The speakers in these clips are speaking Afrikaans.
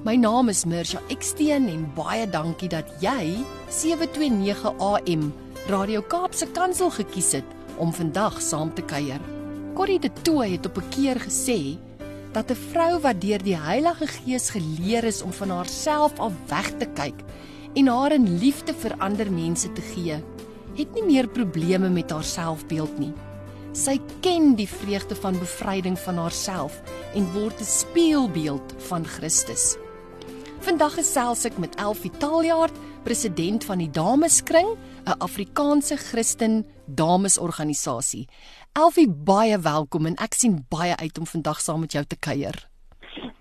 My naam is Mirsha Eksteen en baie dankie dat jy 729 AM Radio Kaapse Kansel gekies het om vandag saam te kuier. Corrie de Tooy het op 'n keer gesê dat 'n vrou wat deur die Heilige Gees geleer is om van haarself af weg te kyk en haar in liefde vir ander mense te gee, het nie meer probleme met haar selfbeeld nie. Sy ken die vreugde van bevryding van haarself en word 'n spieelbeeld van Christus. Vandag gesels ek met Elfie Taljaard, president van die Dameskring, 'n Afrikaanse Christen damesorganisasie. Elfie, baie welkom en ek sien baie uit om vandag saam met jou te kuier.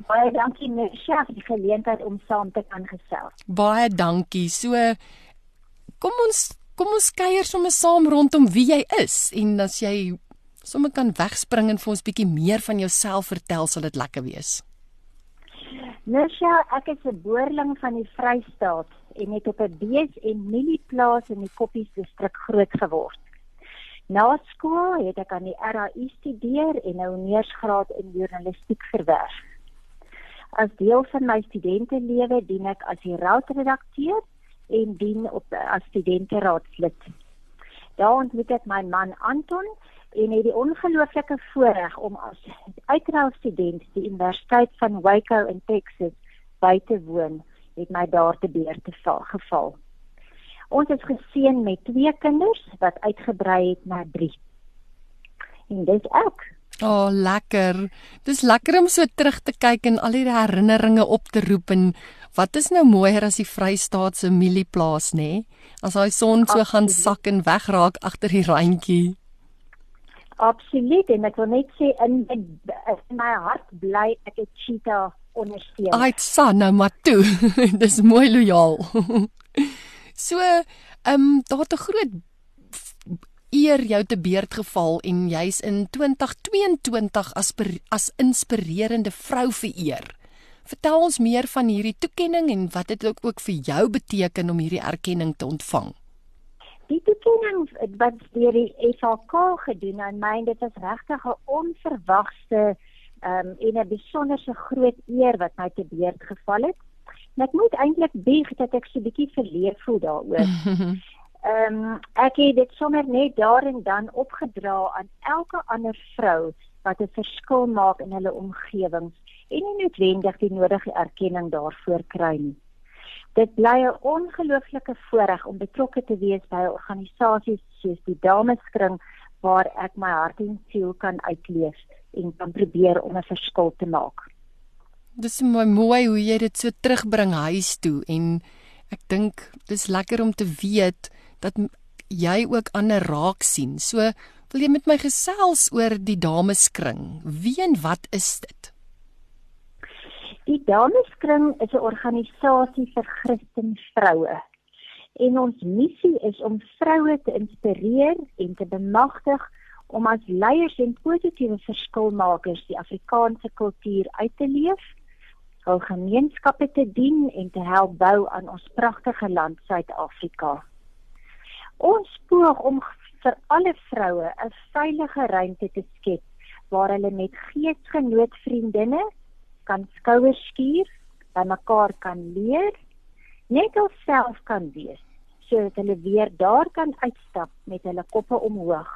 Baie dankie Nisha vir die geleentheid om saam te kan gesels. Baie dankie. So kom ons kom ons kuier sommer saam rondom wie jy is en as jy sommer kan wegspring en vir ons bietjie meer van jouself vertel, sal dit lekker wees. Nisha, ek is 'n boerling van die Vrystaat en het op 'n bees en mielieplaas in die Koppies distrik groot geword. Na skool het ek aan die RAU studeer en 'n honeursgraad in journalistiek verwerf. As deel van my studentelewe dien ek as die raadredakteur en dien op as studenteraadslid. Daar ontmoet ek my man Anton en het die ongelooflike voorreg om as uitreilstudent die Universiteit van Waco in Texas by te woon het my daar te beer te geval. Ons is geseën met twee kinders wat uitgebrei het na 3. En dis ek. O, oh, lekker. Dis lekker om so terug te kyk en al die herinneringe op te roep en wat is nou mooier as die Vrystaat se mielieplaas nê? Nee? As daai son so gaan sak en wegraak agter die randjie. Absoluut en ek wil net sê in my, in my hart bly ek 'n cheetah ondersteun. Ai, sa nou maar toe. Dis mooi lojaal. so, ehm um, daar het 'n groot eer jou te beurt geval en jy's in 2022 as as inspirerende vrou vereer. Vertel ons meer van hierdie toekenning en wat dit ook, ook vir jou beteken om hierdie erkenning te ontvang. Die toekenning wat deur die FHK gedoen aan my, dit was regtig 'n onverwagte um, en 'n besonderse groot eer wat my te beurt geval het. En ek moet eintlik bieg dat ek so bietjie verleer voel daaroor. Ehm um, ek het dit sommer net daar en dan opgedra aan elke ander vrou wat 'n verskil maak in hulle omgewings en nie noodwendig die nodige erkenning daarvoor kry nie. Dit bly 'n ongelooflike voorreg om betrokke te wees by organisasies soos die Dameskring waar ek my hart en siel kan uitleef en kan probeer om 'n verskil te maak. Dis mooi mooi hoe jy dit so terugbring huis toe en ek dink dis lekker om te weet dat jy ook ander raak sien. So wil jy met my gesels oor die dameskring? Wie en wat is dit? Die dameskring is 'n organisasie vir Christen vroue. En ons missie is om vroue te inspireer en te bemagtig om as leiers en positiewe verskilmakers die Afrikaanse kultuur uit te leef, hul gemeenskappe te dien en te help bou aan ons pragtige land Suid-Afrika. Ons poog om vir alle vroue 'n veilige ruimte te skep waar hulle met geesgenoot vriendinne kan skouers skuur, by mekaar kan leer, net alself kan wees, sodat hulle weer daar kan uitstap met hulle koppe omhoog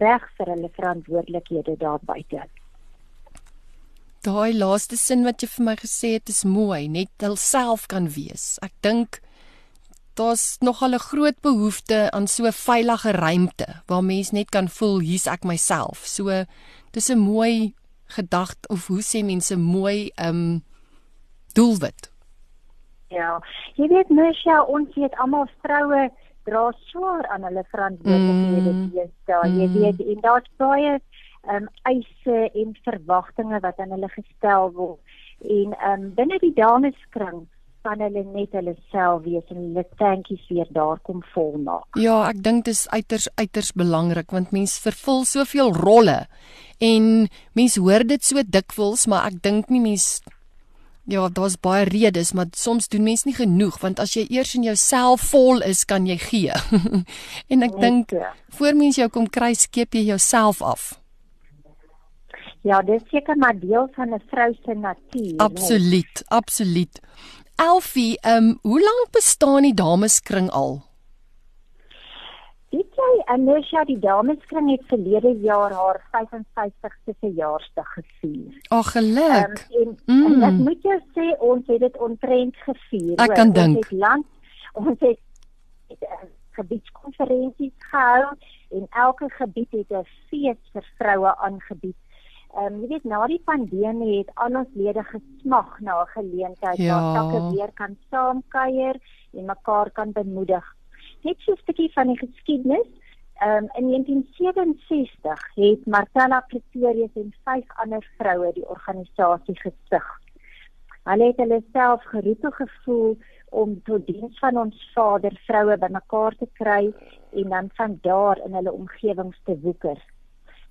reg vir hulle verantwoordelikhede daar buite. Daai laaste sin wat jy vir my gesê het is mooi, net hulself kan wees. Ek dink daar's nog al 'n groot behoefte aan so 'n veilige ruimte waar mens net kan voel hier's ek myself. So dis 'n mooi gedagte of hoe sê mense mooi um doelwit. Ja, jy weet mens ja ons weet almal vroue dra swaar aan hulle verantwoordelikhede mm. Mm. Jy weet en daar's baie um eise en verwagtinge wat aan hulle gestel word En um, binne die dameskring kan hulle net hulle self wees en hulle tankies weer daar kom vol maak. Ja, ek dink dit is uiters uiters belangrik want mens vervul soveel rolle en mens hoor dit so dikwels, maar ek dink nie mens Ja, daar's baie redes, maar soms doen mense nie genoeg want as jy eers in jouself vol is, kan jy gee. en ek dink voor mens jou kom kry, skep jy jouself af. Ja, dit is seker maar deel van 'n vrou se natuur. Absoluut, nee. absoluut. Elfie, ehm um, hoe lank bestaan die dameskring al? Dit jy Anisha die dameskring het verlede jaar haar 55ste verjaarsdag gevier. Ag geluk. Um, en, mm. en ek moet jou sê ons het dit ontrent gevier. Ek kan dink. Ons het land ons het, het uh, gebiedskonferensies gehou en elke gebied het 'n fees vir vroue aangebied Ehm um, jy weet na die pandemie het al ons lede gesmag na 'n geleentheid ja. waar takke weer kan saamkuier en mekaar kan bemoedig. Net so 'n stukkie van die geskiedenis. Ehm um, in 1967 het Marcella Pretorius en vyf ander vroue die organisasie gestig. Hulle het hulle self geroep gevoel om tot diens van ons Vader vroue bymekaar te kry en dan van daar in hulle omgewings te woeker.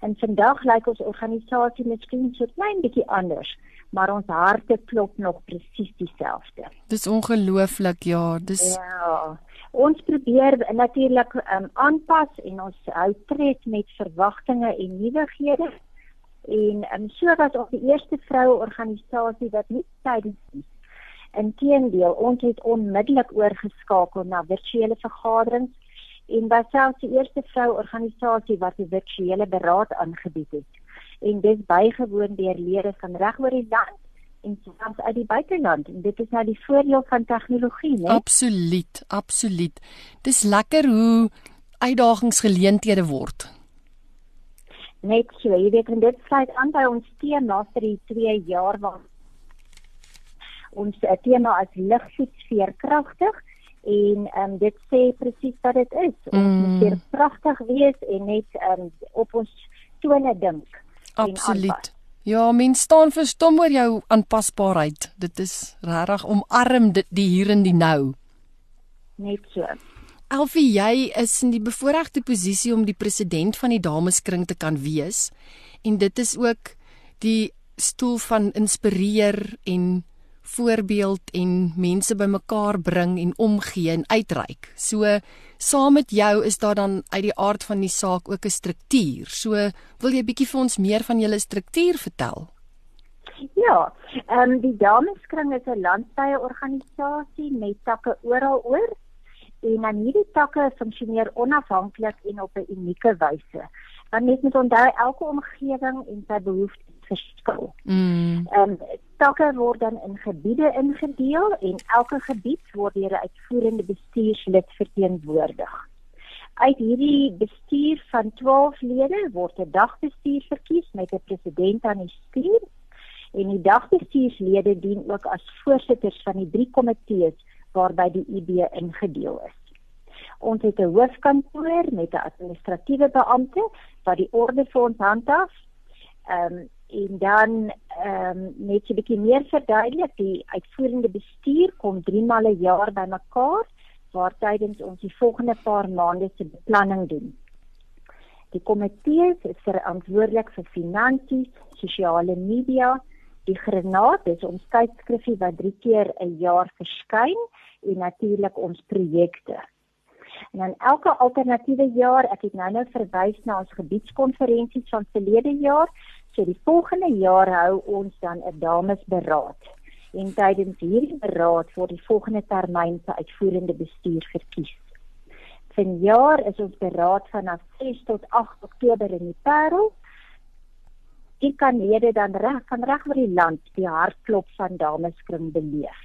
En vandag lyk ons organisasie miskien so klein bietjie anders, maar ons harte klop nog presies dieselfde. Dis ongelooflik, ja, dis Ja. Ons probeer natuurlik um, aanpas en ons hou tred met verwagtinge en nuwighede. En um, so was ons die eerste vroue organisasie wat nie tydens Inteendeel, ons het onmiddellik oorgeskakel na virtuele vergaderings en was selfs die eerste vrou organisasie wat 'n virtuele beraad aangebied het. En dis bygewoon deur lede van reg oor die land en selfs uit die buiteland. En dit is nou die voordeel van tegnologie, né? Absoluut, absoluut. Dis lekker hoe uitdagings geleenthede word. Net so, jy weet en dit sluit aan by ons tema vir die 2 jaar wat ons eh, tema as ligfiets veerkragtig en um, dit sê presies wat dit is. Ons mm. moet weer pragtig wees en net um, op ons tone dink. Absoluut. Ja, mens staan verstom oor jou aanpasbaarheid. Dit is regtig omarm dit die hier en die nou. Net so. Elfie, jy is in die bevoordeelde posisie om die president van die dameskring te kan wees en dit is ook die stoel van inspireer en voorbeeld en mense bymekaar bring en omgee en uitreik. So saam met jou is daar dan uit die aard van die saak ook 'n struktuur. So wil jy bietjie vir ons meer van julle struktuur vertel? Ja, ehm um, die Dameskring is 'n landwyse organisasie met takke oral oor en aan hierdie takke funksioneer onafhanklik en op 'n unieke wyse. Want mens moet onthou elke omgewing en sy behoeftes verskil. Mm. Ehm um, takke word dan in gebiede ingedeel en elke gebied word deur 'n uitvoerende bestuurslid verteenwoordig. Uit hierdie bestuur van 12 lede word 'n dagbestuur verkies met 'n president aan die stuur en die dagbestuurslede dien ook as voorsitters van die drie komitees waarby die IB ingedeel is. Ons het 'n hoofkantoor met 'n administratiewe beampte wat die orde vir ons handhaaf. Ehm um, en dan ehm um, net 'n bietjie meer verduidelik die uitvoerende bestuur kom 3 maal 'n jaar bymekaar waar tydens ons die volgende paar maande se beplanning doen. Die komitee is verantwoordelik vir finansies, sosiale media, die granaat is ons tydskrifie wat 3 keer 'n jaar verskyn en natuurlik ons projekte. En dan elke alternatiewe jaar, ek het nou-nou verwys na ons gebiedskonferensies van verlede jaar, So die volgende jaar hou ons dan 'n damesberaad. En tydens hierdie beraad word die volgende termyn se uitvoerende bestuur verkies. Vanjaar is ons beraad vanaf 6 tot 8 Oktober in die Parel. Dit kan lede dan reg van reg oor die land die hartklop van dameskring beleef.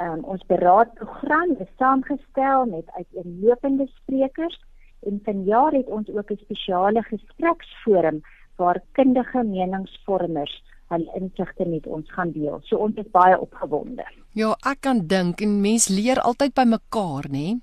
Um, ons beraadprogram is saamgestel met uiteenlopende sprekers en vanjaar het ons ook 'n spesiale gespreksforum waar kundige meningsvormers hul insigte met ons gaan deel. So ons is baie opgewonde. Ja, ek kan dink en mens leer altyd by mekaar, nê?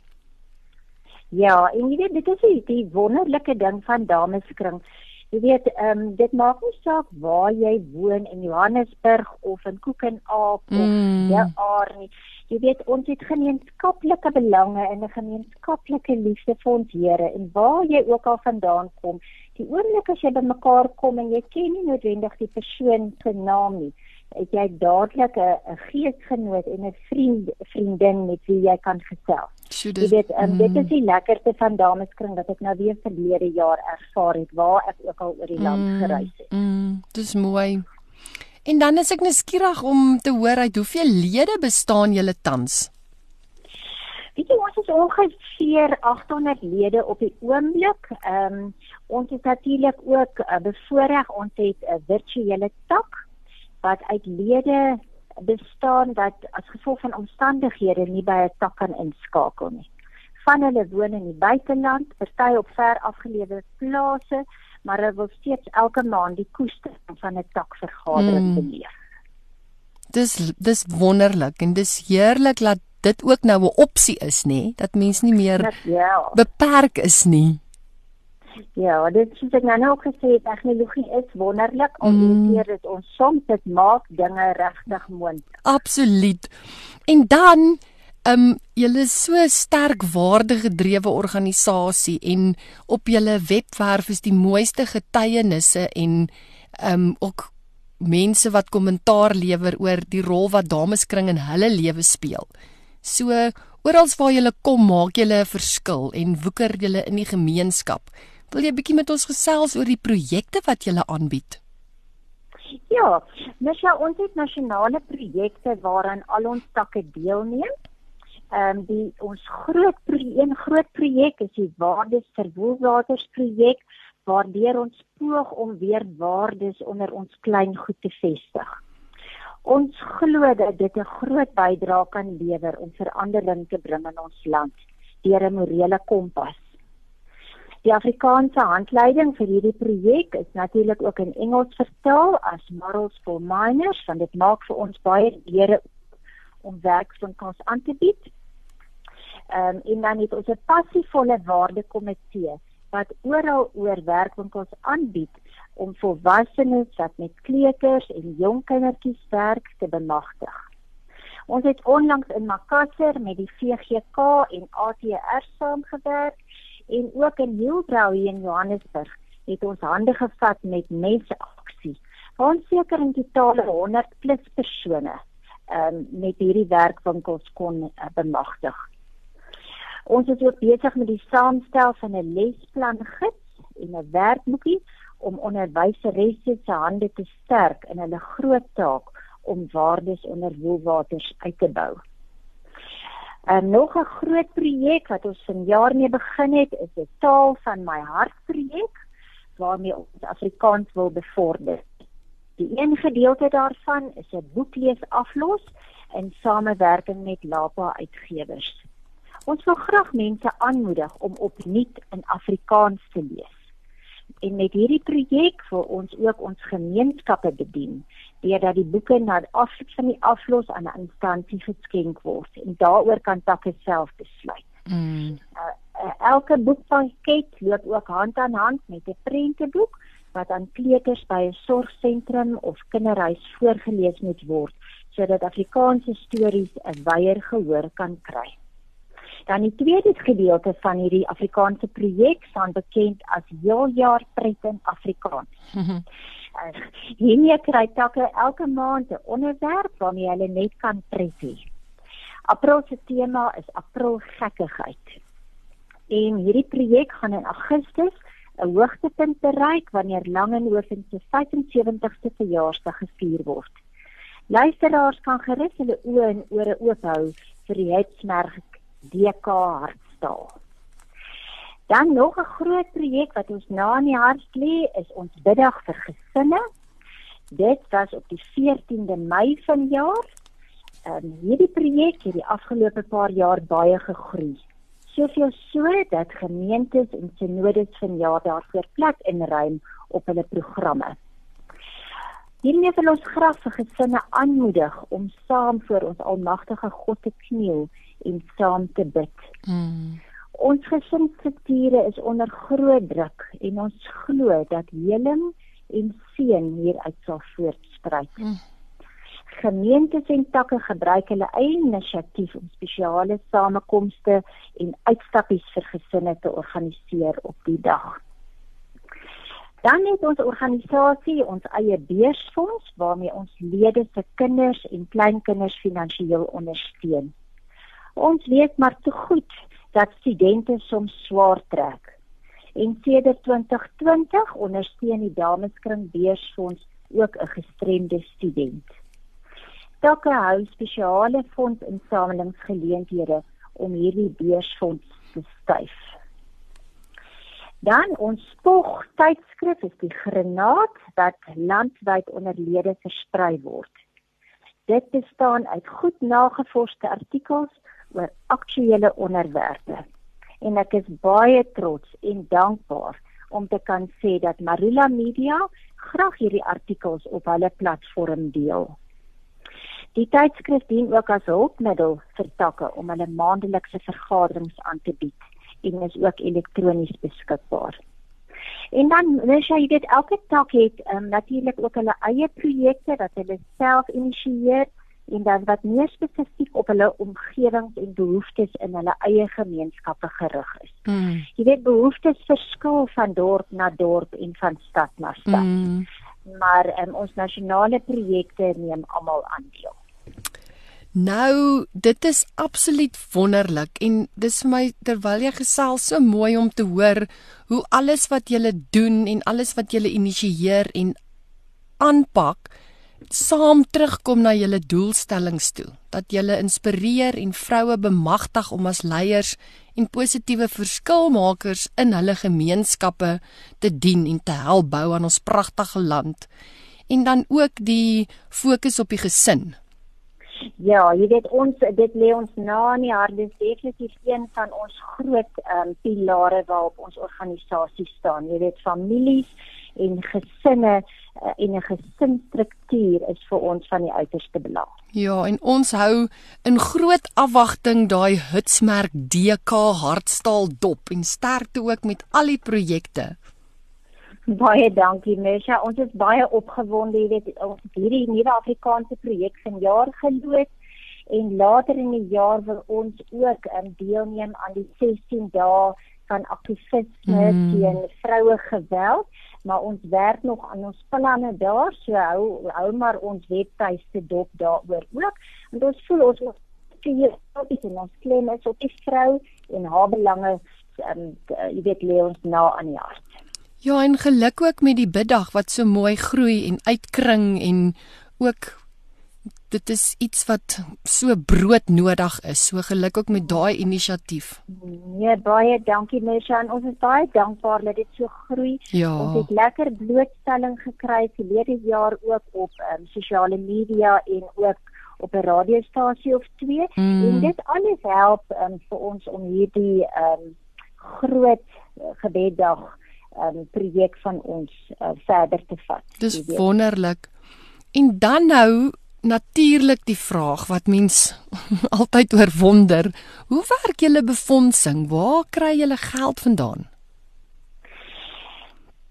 Ja, en jy weet dit is die, die wonderlike ding van dameskring. Jy weet, ehm um, dit maak nie saak waar jy woon in Johannesburg of in Koekenaap mm. of ja, Aar nie. Jy weet, ons het gemeenskaplike belange en 'n gemeenskaplike liefde vir ons Here en waar jy ook al vandaan kom, die oomblik as jy bymekaar kom en jy ken nie noodwendig die persoon se naam nie, het jy dadelik 'n geesgenoot en 'n vriend vriendin met wie jy kan gesels. So dis, jy weet, um, mm. dit is die lekkerste van dameskring wat ek nou weer verlede jaar ervaar het waar ek ook al oor die land mm, gereis het. Mm, dis mooi. En dan is ek nuuskierig om te hoor uit hoeveel lede bestaan julle tans? Weet jy ons is ongeveer 800 lede op die oomblik. Ehm um, ons is natuurlik ook uh, bevoorreg ons het 'n virtuele tak wat uit lede bestaan wat as gevolg van omstandighede nie by 'n tak kan inskakel nie. Van hulle woon in die buiteland, party op ver afgeleë plase, maar hulle wil steeds elke maand die koste van 'n tak vergadering mm. beleef. Dis dis wonderlik en dis heerlik dat dit ook nou 'n opsie is nê, dat mens nie meer ja. beperk is nie. Ja, dit soos ek nou nou gesê tegnologie is wonderlik om mm. hier dit ons soms dit maak dinge regtig moontlik. Absoluut. En dan ehm um, julle is so sterk waardegedrewe organisasie en op julle webwerf is die mooiste getuienisse en ehm um, ook mense wat kommentaar lewer oor die rol wat dameskring in hulle lewe speel. So oral waar jy kom, maak jy 'n verskil en woeker jy in die gemeenskap. Wil jy bietjie met ons gesels oor die projekte wat jy aanbied? Ja, mens ja ons het nasionale projekte waaraan al ons takke deelneem. Ehm um, die ons groot een groot projek is die Waardes vir Woelwaters projek waardeur ons poog om weer waardes onder ons klein goed te vestig. Ons glo dat dit 'n groot bydrae kan lewer om verandering te bring in ons land deur 'n morele kompas Die Afrikaanse handleiding vir hierdie projek is natuurlik ook in Engels vertaal as Morals for Minors, want dit maak vir ons baie deure om werkswinkels aan te bied. Ehm um, en dan het ons 'n passievolle waardekomitee wat oral oor werkwinkels aanbied om volwassenes wat met kleuters en jong kindertjies werk te bemagtig. Ons het onlangs in Makassar met die VGK en ATR saamgewerk en ook in Hielbrau hier in Johannesburg het ons hande gevat met mensaksie. Ons seker in totaal 100 plus persone um, met hierdie werkwinkels kon uh, bemagtig. Ons is ook besig met die saamstel van 'n lesplan gids en 'n werkboekie om onderwyseres se hande te sterk in hulle groot taak om waardes onder woelwaters uit te bou. En nog 'n groot projek wat ons vanjaar mee begin het, is 'n taal van my hart projek waarmee ons Afrikaans wil bevorder. Die een gedeelte daarvan is 'n boeklees aflos in samewerking met Lapa Uitgewers. Ons wil graag mense aanmoedig om opnuut in Afrikaans te lees. En met hierdie projek wil ons ook ons gemeenskappe bedien deurdat die boeke na afloop van die aflos aan 'n instansie geskenk word en daaroor kan takke self besluit. Mm. Uh, uh, elke boekpakket loop ook hand aan hand met 'n prenteboek wat aan kleuters by 'n sorgsentrum of kinderhuis voorgeles moet word sodat Afrikaanse stories 'n wyeer gehoor kan kry. Dan die tweede gedeelte van hierdie Afrikaanse projek staan bekend as Heeljaar Pret in Afrikaans. Hiermee kry takke elke maand 'n onderwerp waarmee hulle net kan pret hê. April se tema is April gekkigheid. En hierdie projek gaan in Augustus 'n hoogtepunt bereik wanneer Langehoven se 75ste verjaarsdag gevier word. Luisteraars kan gerus hulle oë en ore oop hou vir die Hetsmerg DK Hartstaal. Dan nog 'n groot projek wat ons na in die hart lê, is ons biddag vir gesinne. Dit was op die 14de Mei vanjaar. Ehm um, hierdie projek het die afgelope paar jaar baie gegroei. Soveel so dat gemeentes en synodes vanjaar daarvoor plek inruim op hulle programme. Hiermee wil ons graag vir gesinne aanmoedig om saam voor ons almagtige God te kniel en saam te bid. Mm. Ons gesinsstrukture is onder groot druk en ons glo dat heling en seën hieruit sal voortspruit. Mm. Gemeentes en takke gebruik hulle eie inisiatief om spesiale samekomste en uitstappies vir gesinne te organiseer op die dag. Dan het ons organisasie ons eie beursfonds waarmee ons lede se kinders en kleinkinders finansiëel ondersteun. Ons weet maar te goed dat studente soms swaar trek. En sedert 2020 ondersteun die Dameskring Beursfonds ook 'n gestremde student. Takke hou spesiale fondsinsamelingsgeleenthede om hierdie beursfonds te styf. Dan ons spog tydskrif is die Granaat wat landwyd onder lede versprei word. Dit bestaan uit goed nagevorsde artikels oor aktuelle onderwerpe. En ek is baie trots en dankbaar om te kan sê dat Marula Media graag hierdie artikels op hulle platform deel. Die tydskrif dien ook as hulpmiddel vir takke om hulle maandelikse vergaderings aan te bied en is ook elektronies beskikbaar. En dan mens jy dit elke tak het um, natuurlik ook hulle eie projekte wat hulle self initieer en dan wat meer spesifiek op hulle omgewings en behoeftes in hulle eie gemeenskappe gerig is. Mm. Jy weet behoeftes verskil van dorp na dorp en van stad na stad. Mm. Maar um, ons nasionale projekte neem almal aan deel. Nou, dit is absoluut wonderlik en dis vir my terwyl jy gesels so mooi om te hoor hoe alles wat jy doen en alles wat jy initieer en aanpak saam terugkom na julle doelstellings toe dat julle inspireer en vroue bemagtig om as leiers en positiewe verskilmakers in hulle gemeenskappe te dien en te help bou aan ons pragtige land en dan ook die fokus op die gesin. Ja, jy weet ons dit lê ons na in die hart dis definitief een van ons groot ehm um, pilare waarop ons organisasie staan. Jy weet families en gesinne en 'n gesinsstruktuur is vir ons van die uiterste belang. Ja, en ons hou in groot afwagting daai hitsmerk DK Hartstaal dop en sterkte ook met al die projekte. Baie dankie Mesha. Ons is baie opgewonde, jy weet, ons het hierdie nuwe Afrikaanse projek vanjaar geloods en later in die jaar wil ons ook um, deelneem aan die 16 dae van aktivisme mm. teen vroue geweld maar ons werk nog aan ons planne daar so hou hou maar ons webtuiste dop daaroor ook want ons voel ons moet hier op die ons klem is op die vrou en haar belange um, jy weet lê ons na aan die hart Ja en geluk ook met die biddag wat so mooi groei en uitkring en ook dit is iets wat so broodnodig is. So geluk ook met daai inisiatief. Nee, baie dankie Mesha. Ons is baie dankbaar dat dit so groei. Ja. Ons het lekker blootstelling gekry verlede jaar ook op um, sosiale media en ook op 'n radiostasie of twee. Mm. En dit alles help um, vir ons om hierdie um, groot uh, gebeddag um, projek van ons uh, verder te vat. Dis wonderlik. En dan nou natuurlik die vraag wat mens altyd oor wonder, hoe werk julle befondsing? Waar kry julle geld vandaan?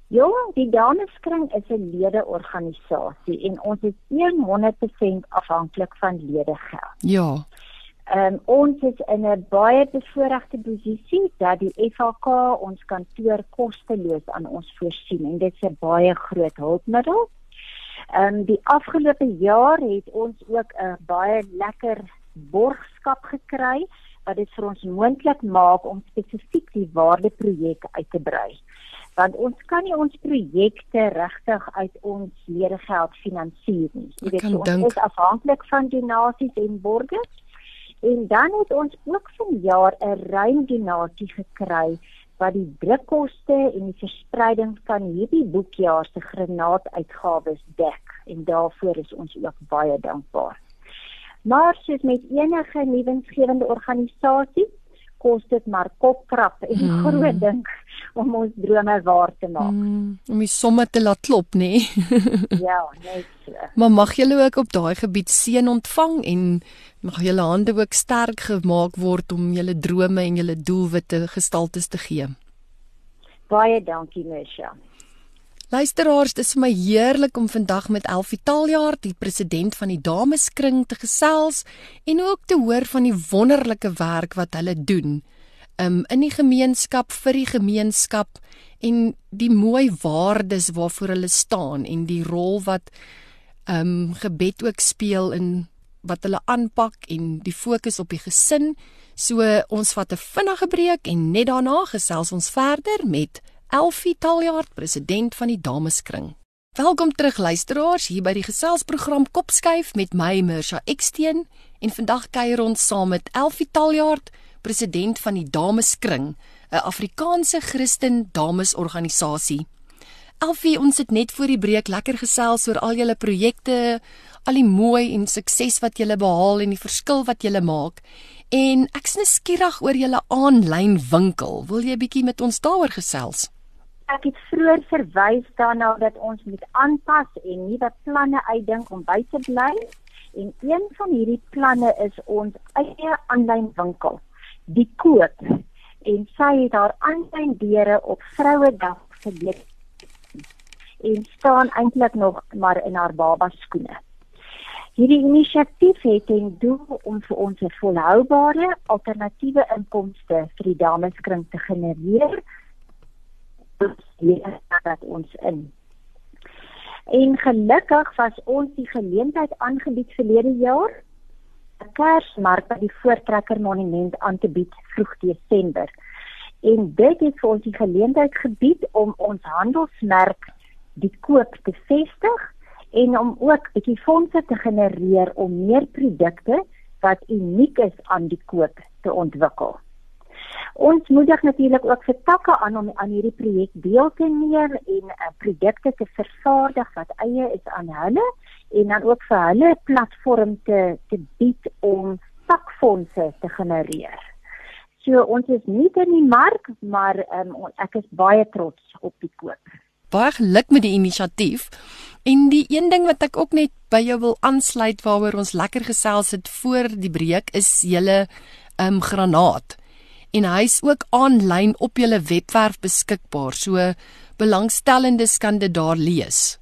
Ja, die Dameskring is 'n ledeorganisasie en ons is 100% afhanklik van ledegeld. Ja. Ehm um, ons is in 'n baie bevoordeelde posisie dat die FHK ons kantoor kosteloos aan ons voorsien en dit is 'n baie groot hulpmiddel. Ehm um, die afgelope jaar het ons ook 'n baie lekker borgskap gekry wat dit vir ons moontlik maak om spesifiek die waardeprojek uit te brei. Want ons kan nie ons projekte regtig uit ons ledegeld finansier nie. Jy weet so, ons is afhanklik van donasies en borgers. En dan het ons ook vanjaar 'n ruim donasie gekry wat die drukkoste en die verspreiding van hierdie boekjaar se granaatuitgawes dek en daarvoor is ons ook baie dankbaar. Maar soos met enige nuwensgewende organisasie kos dit maar kopkrap en hmm. groot dink om ons drome waar te maak. Mm, om die somme te laat klop, nê? Nee? ja, net so. Maar mag julle ook op daai gebied seën ontvang en mag julle hande ook sterk gemaak word om julle drome en julle doelwitte gestaltes te gee. Baie dankie, Mesha. Luisteraars, dit is vir my heerlik om vandag met Elfie Taljaar, die president van die Dameskring te gesels en ook te hoor van die wonderlike werk wat hulle doen um, in die gemeenskap vir die gemeenskap en die mooi waardes waarvoor hulle staan en die rol wat um, gebed ook speel in wat hulle aanpak en die fokus op die gesin. So ons vat 'n vinnige breek en net daarna gesels ons verder met Elfie Taljaard, president van die Dameskring. Welkom terug luisteraars hier by die geselsprogram Kopskuif met my Mirsha Eksteen en vandag kuier ons saam met Elfie Taljaard president van die Dameskring, 'n Afrikaanse Christen damesorganisasie. Elfie, ons het net voor die breek lekker gesels oor al julle projekte, al die mooi en sukses wat julle behaal en die verskil wat julle maak. En ek's nuuskierig oor julle aanlyn winkel. Wil jy 'n bietjie met ons daaroor gesels? Ek het vroeër verwys daarna dat ons moet aanpas en nuwe planne uitdink om by te bly. En een van hierdie planne is ons eie aanlyn winkel die koop en sy het haar aanlyn deure op Vrouedag geblik en staan eintlik nog maar in haar baba skoene. Hierdie inisiatief het ten doel om vir ons 'n volhoubare alternatiewe inkomste vir die dameskring te genereer. Is ons in. En gelukkig was ons die geleentheid aangebied verlede jaar 'n Kersmark by die Voortrekker Monument aan te bied vroeg Desember. En dit het vir ons die geleentheid gebied om ons handelsmerk die koop te vestig en om ook 'n bietjie fondse te genereer om meer produkte wat uniek is aan die koop te ontwikkel. Ons moedig natuurlik ook vir takke aan om aan hierdie projek deel te neem en uh, produkte te vervaardig wat eie is aan hulle en dan ook vir hulle 'n platform te te bied om takfondse te genereer. So ons is nie in die mark, maar um, ek is baie trots op die koop. Baie geluk met die inisiatief. En die een ding wat ek ook net by jou wil aansluit waaroor ons lekker gesels het voor die breek is julle ehm um, granaat. En hy's ook aanlyn op julle webwerf beskikbaar. So belangstellendes kan dit daar lees.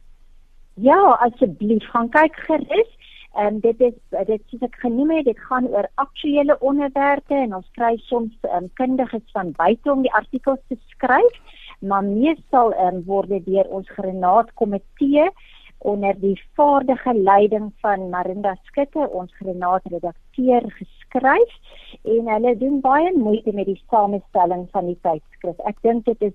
Ja, asseblief, gaan kyk gerus. En um, dit is dit soos ek genoem het, dit gaan oor aktuelle onderwerpe en ons kry soms um, kundiges van buite om die artikels te skryf, maar meestal um, word dit deur ons granaatkomitee onder die vaardige leiding van Marinda Skutte, ons granaatredakteur geskryf en hulle doen baie moeite met die samestelling van die tydskrif. Ek dink dit is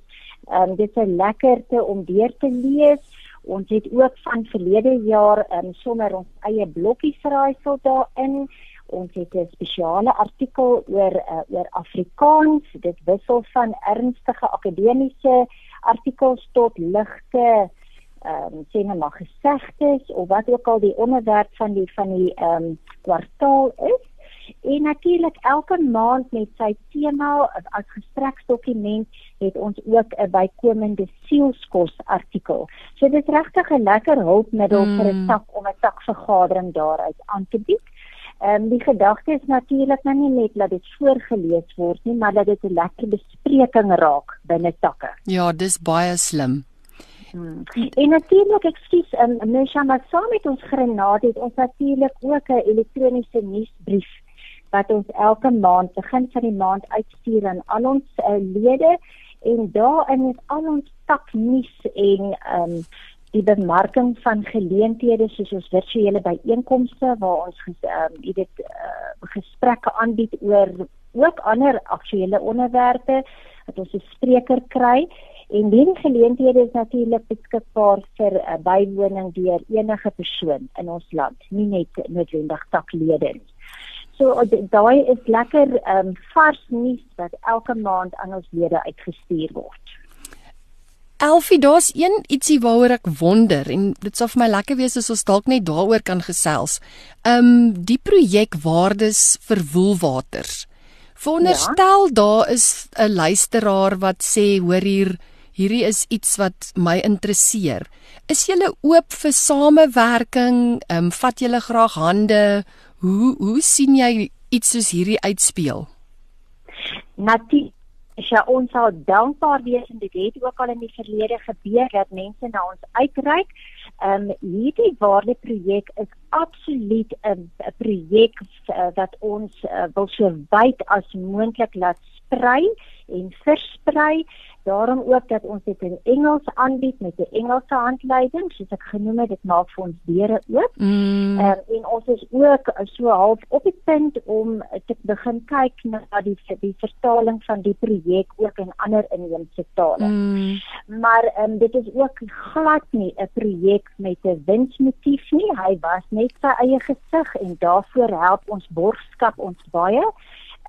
um, dit is lekker om deur te lees Ons het ook van verlede jaar um, sommer ons eie blokkies raaisel daarin. Ons het 'n spesiale artikel oor uh, oor Afrikaans. Dit wissel van ernstige akademiese artikels tot ligte ehm um, sê net maar gesegdes of wat ook al die onderwerp van die van die ehm um, kwartaal is. En natuurlik elke maand met sy tema as gestreksdokument het ons ook 'n bykomende sielskos artikel. So dit is regtig 'n lekker hulpmiddel mm. vir 'n tak om 'n takvergadering daaruit aan te bied. Ehm um, die gedagte is natuurlik nou nie net dat dit voorgeles word nie, maar dat dit 'n lekker bespreking raak binne takke. Ja, dis baie slim. Hmm. En natuurlik, ekskuus, ehm um, nou sien maar saam met ons granaat het ons natuurlik ook 'n elektroniese nuusbrief wat ons elke maand begin van die maand uitstuur aan al ons uh, lede. En daarin is al ons taknuus en ehm um, die bemarking van geleenthede soos ons virtuele byeenkomste waar ons ehm um, dit uh, gesprekke aanbied oor ook ander aktuelle onderwerpe dat ons 'n spreker kry. En hierdie geleenthede is natuurlik beskikbaar vir uh, bywoning deur enige persoon in ons land nie net noodwendig taklede nie So daai is lekker ehm um, vars nuus wat elke maand aan ons lede uitgestuur word. Elfie, daar's een ietsie waaroor ek wonder en dit sou vir my lekker wees as ons dalk net daaroor kan gesels. Ehm um, die projek Waardes vir Woelwaters. Veronderstel ja. daar is 'n luisteraar wat sê hoor hier hierdie is iets wat my interesseer. Is jy oop vir samewerking? Ehm um, vat jy graag hande? Hoe hoe sien jy iets soos hierdie uitspeel? Natuurlik Ja, ons sal dankbaar wees en dit het ook al in die verlede gebeur dat mense na ons uitreik. Ehm um, hierdie waardeprojek is absoluut 'n projek uh, wat ons uh, wil so wyd as moontlik laat sprei en versprei. Daarom ook dat ons dit in Engels aanbied met 'n Engelse handleiding, soos ek genoem het, dit maak vir ons deure oop. Mm. Uh, en ons is ook so half op die punt om te begin kyk na die die vertaling van die projek ook in ander inheemse tale. Mm. Maar um, dit is ook glad nie 'n projek met 'n winsmotief nie. Hy was net sy eie gesig en daarvoor help ons borgskap ons baie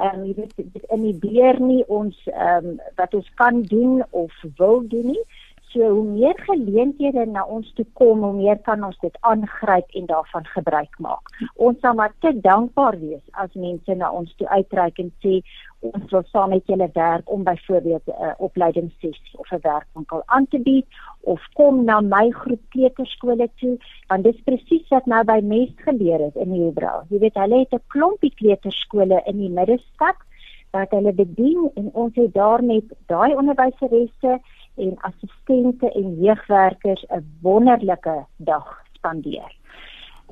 ehm um, jy weet dit inhibeer nie ons ehm um, wat ons kan doen of wil doen nie. So hoe meer geleenthede na ons toe kom, hoe meer kan ons dit aangryp en daarvan gebruik maak. Ons sal maar te dankbaar wees as mense na ons toe uitreik en sê ons wil saam met julle werk om byvoorbeeld 'n uh, opleidingssessie of 'n werkwinkel aan te bied of kom na my groep kleuterskole toe want dit is presies wat nou by Mees gebeur het in Hebra. Jy weet hulle het 'n klompie kleuterskole in die middestad wat hulle bedien en ons het daar met daai onderwyseresse en assistente en jeugwerkers 'n wonderlike dag spandeer.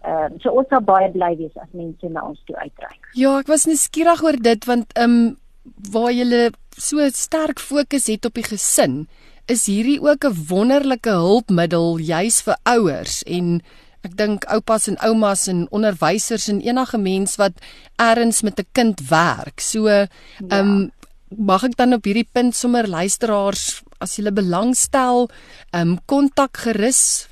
Ehm uh, so ons sal baie bly wees as mense na ons toe uitreik. Ja, ek was nuuskierig oor dit want ehm um, waar jy so sterk fokus het op die gesin, is hierdie ook 'n wonderlike hulpmiddel juis vir ouers en ek dink oupas en oumas en onderwysers en enige mens wat ergens met 'n kind werk. So ehm um, ja. mag ek dan op hierdie punt sommer luisteraars as jy belangstel, ehm um, kontak gerus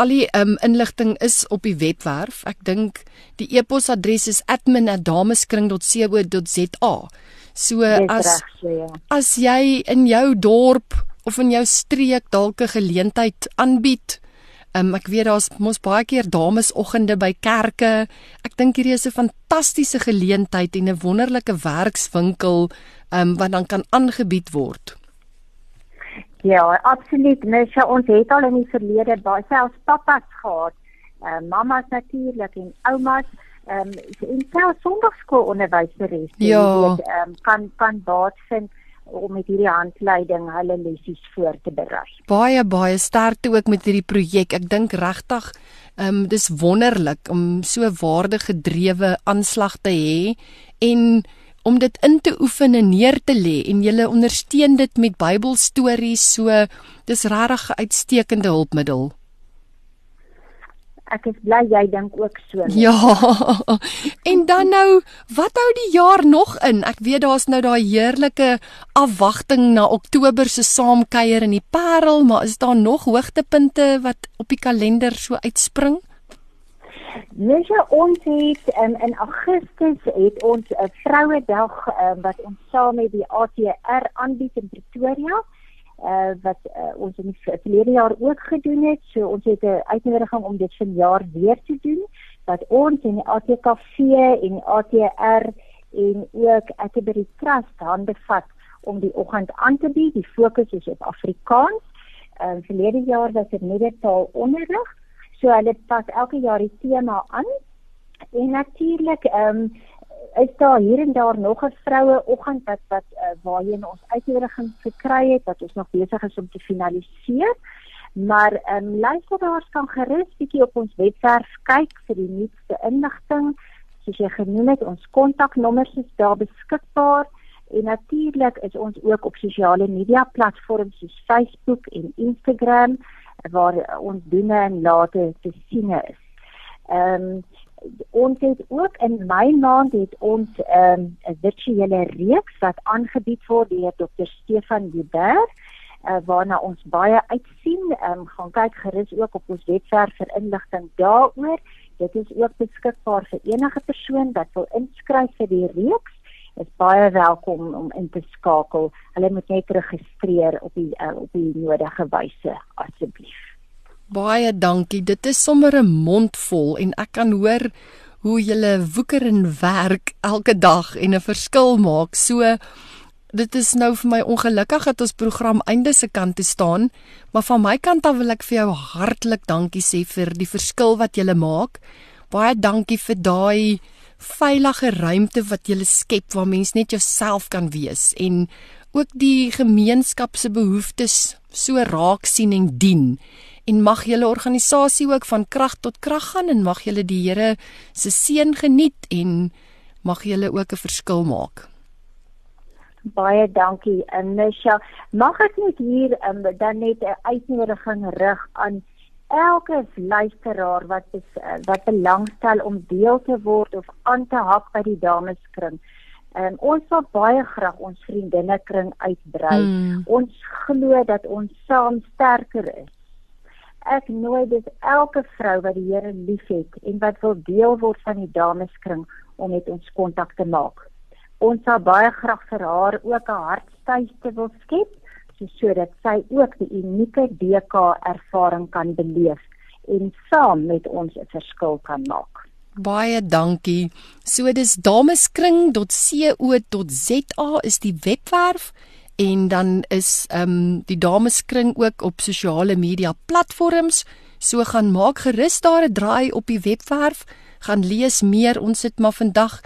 al die um, inligting is op die webwerf. Ek dink die e-posadres is admin@dameskring.co.za. So as recht, ja. as jy in jou dorp of in jou streek dalk 'n geleentheid aanbied, um, ek weet daar's mos baie keer damesoggende by kerke. Ek dink hierdie is 'n fantastiese geleentheid en 'n wonderlike werkswinkel um, wat dan kan aangebied word. Ja, absoluut. Mens ons het al in die verlede baie selfs pappas gehad. Uh, mamas natuurlik en oumas ehm um, in selfs sonndagskoolonderwyseres. Ja. Ehm um, kan kan baat vind om met hierdie handleiding hulle lessies voor te berei. Baie baie sterkte ook met hierdie projek. Ek dink regtig ehm um, dis wonderlik om so waardegedrewe aanslag te hê en om dit in te oefen en neer te lê en jy ondersteun dit met Bybelstories so dis regtig 'n uitstekende hulpmiddel. Ek is bly jy dink ook so. Ja. En dan nou, wat hou die jaar nog in? Ek weet daar's nou daai heerlike afwagting na Oktober se saamkuier in die Parel, maar is daar nog hoogtepunte wat op die kalender so uitspring? Mens ons het um, in Augustus het ons 'n uh, Vrouedag um, wat ons saam met die ATR aanbied in Pretoria uh, wat uh, ons in die verlede jaar ook gedoen het. So ons het 'n uitnodiging om dit vanjaar weer te doen wat ons in die ATKV en die ATR en ook Atterbury Trust hande vat om die oggend aan te bied. Die fokus is op Afrikaans. Ehm uh, verlede jaar was dit net taal onderrig So hulle pas elke jaar die tema aan. En natuurlik ehm um, is daar hier en daar nog 'n vroue oggend wat wat uh, waarheen ons uitnodiging gekry het wat ons nog besig is om te finaliseer. Maar ehm um, luisteraars kan gerus bietjie op ons webwerf kyk vir die nuutste inligting. Soos jy genoem het, ons kontaknommers is daar beskikbaar. En natuurlik is ons ook op sosiale media platforms soos Facebook en Instagram waar ons doene en late te sien is. Ehm um, ons het ook in my maand het ons ehm, 'n um, virtuele reeks wat aangebied word deur Dr. Stefan Huber uh, waarna ons baie uitsien. Ehm um, gaan kyk gerus ook op ons webwerf vir inligting daaroor. Dit is ook beskikbaar vir enige persoon wat wil inskryf vir die reeks is baie welkom om in te skakel. Hulle moet net registreer op die uh, op die nodige wyse asseblief. Baie dankie. Dit is sommer 'n mond vol en ek kan hoor hoe julle woeker en werk elke dag en 'n verskil maak. So dit is nou vir my ongelukkig dat ons program einde se kant toe staan, maar van my kant af wil ek vir jou hartlik dankie sê vir die verskil wat jy maak. Baie dankie vir daai veilige ruimte wat jy skep waar mens net jouself kan wees en ook die gemeenskap se behoeftes so raak sien en dien en mag julle organisasie ook van krag tot krag gaan en mag julle die Here se seën geniet en mag julle ook 'n verskil maak. Baie dankie Anisha. Mag ek net hier um, dan net 'n uitnodiging rig aan elke luisteraar wat is, wat belangstel om deel te word of aan te hak by die dameskring. Um, ons wil baie graag ons vriendinnekring uitbrei. Mm. Ons glo dat ons saam sterker is. Ek nooi dus elke vrou wat die Here liefhet en wat wil deel word van die dameskring om met ons kontak te maak. Ons sal baie graag vir haar ook 'n hartstuiste wil skep sodat sy ook die unieke DK ervaring kan beleef en saam met ons 'n verskil kan maak. Baie dankie. So dis dameskring.co.za is die webwerf en dan is ehm um, die dameskring ook op sosiale media platforms. So gaan maak gerus daar 'n draai op die webwerf, gaan lees meer. Ons het maar vandag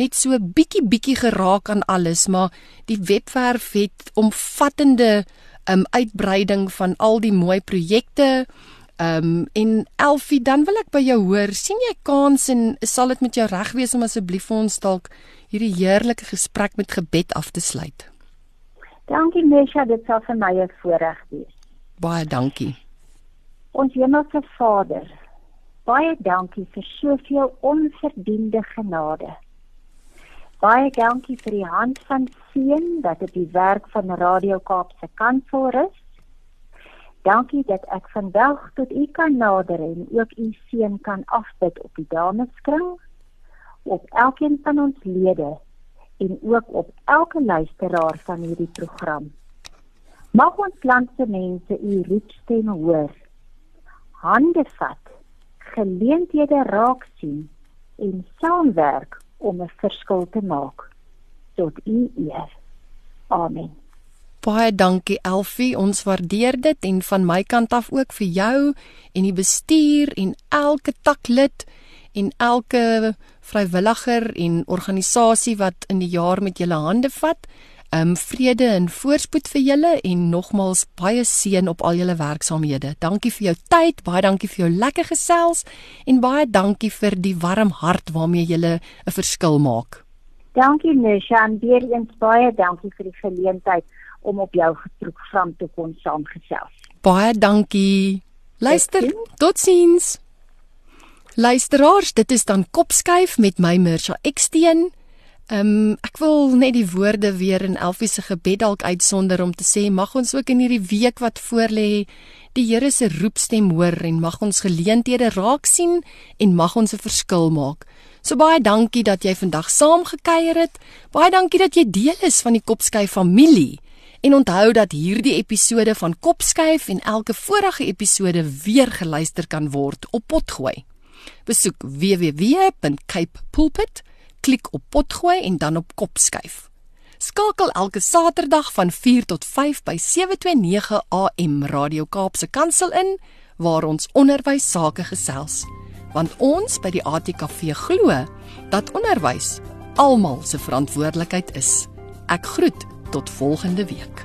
net so bietjie bietjie geraak aan alles, maar die webwerf het omvattende um uitbreiding van al die mooi projekte. Um en Elfie, dan wil ek by jou hoor, sien jy kans en sal dit met jou reg wees om asseblief vir ons dalk hierdie heerlike gesprek met gebed af te sluit? Dankie Mesha, dit sal vir my 'n voorreg wees. Baie dankie. Ons Hemelse Vader, baie dankie vir soveel onverdiende genade. Baie dankie vir die hand van seën dat dit die werk van Radio Kaap se kantoor is. Dankie dat ek vandag tot u kan nader en ook u seën kan afbid op die dameskring, op elkeen van ons lede en ook op elke luisteraar van hierdie program. Mag ons land se mense u roepstem hoor. Hande vat, geleenthede raak sien en saamwerk om 'n verskil te maak tot u eer. Amen. Baie dankie Elfie, ons waardeer dit en van my kant af ook vir jou en die bestuur en elke taklid en elke vrywilliger en organisasie wat in die jaar met julle hande vat. Um vrede en voorspoed vir julle en nogmals baie seën op al julle werksaamhede. Dankie vir jou tyd, baie dankie vir jou lekker gesels en baie dankie vir die warm hart waarmee julle 'n verskil maak. Dankie Nishan, weer eens baie dankie vir die geleentheid om op jou program te kon saamgesels. Baie dankie. Luister, totsiens. Luisteraars, dit is dan Kopskuif met my Mirsha Eksteen. Ehm um, ek wil net die woorde weer in Elfie se gebed dalk uitsonder om te sê mag ons ook in hierdie week wat voorlê die Here se roepstem hoor en mag ons geleenthede raak sien en mag ons 'n verskil maak. So baie dankie dat jy vandag saam gekuier het. Baie dankie dat jy deel is van die Kopskyf familie. En onthou dat hierdie episode van Kopskyf en elke vorige episode weer geluister kan word op Potgooi. Besoek www.capepulpit.com klik op potgooi en dan op kop skuif. Skakel elke Saterdag van 4 tot 5 by 729 AM Radio Kaapse Kansel in waar ons onderwys sake gesels. Want ons by die ATKV glo dat onderwys almal se verantwoordelikheid is. Ek groet tot volgende week.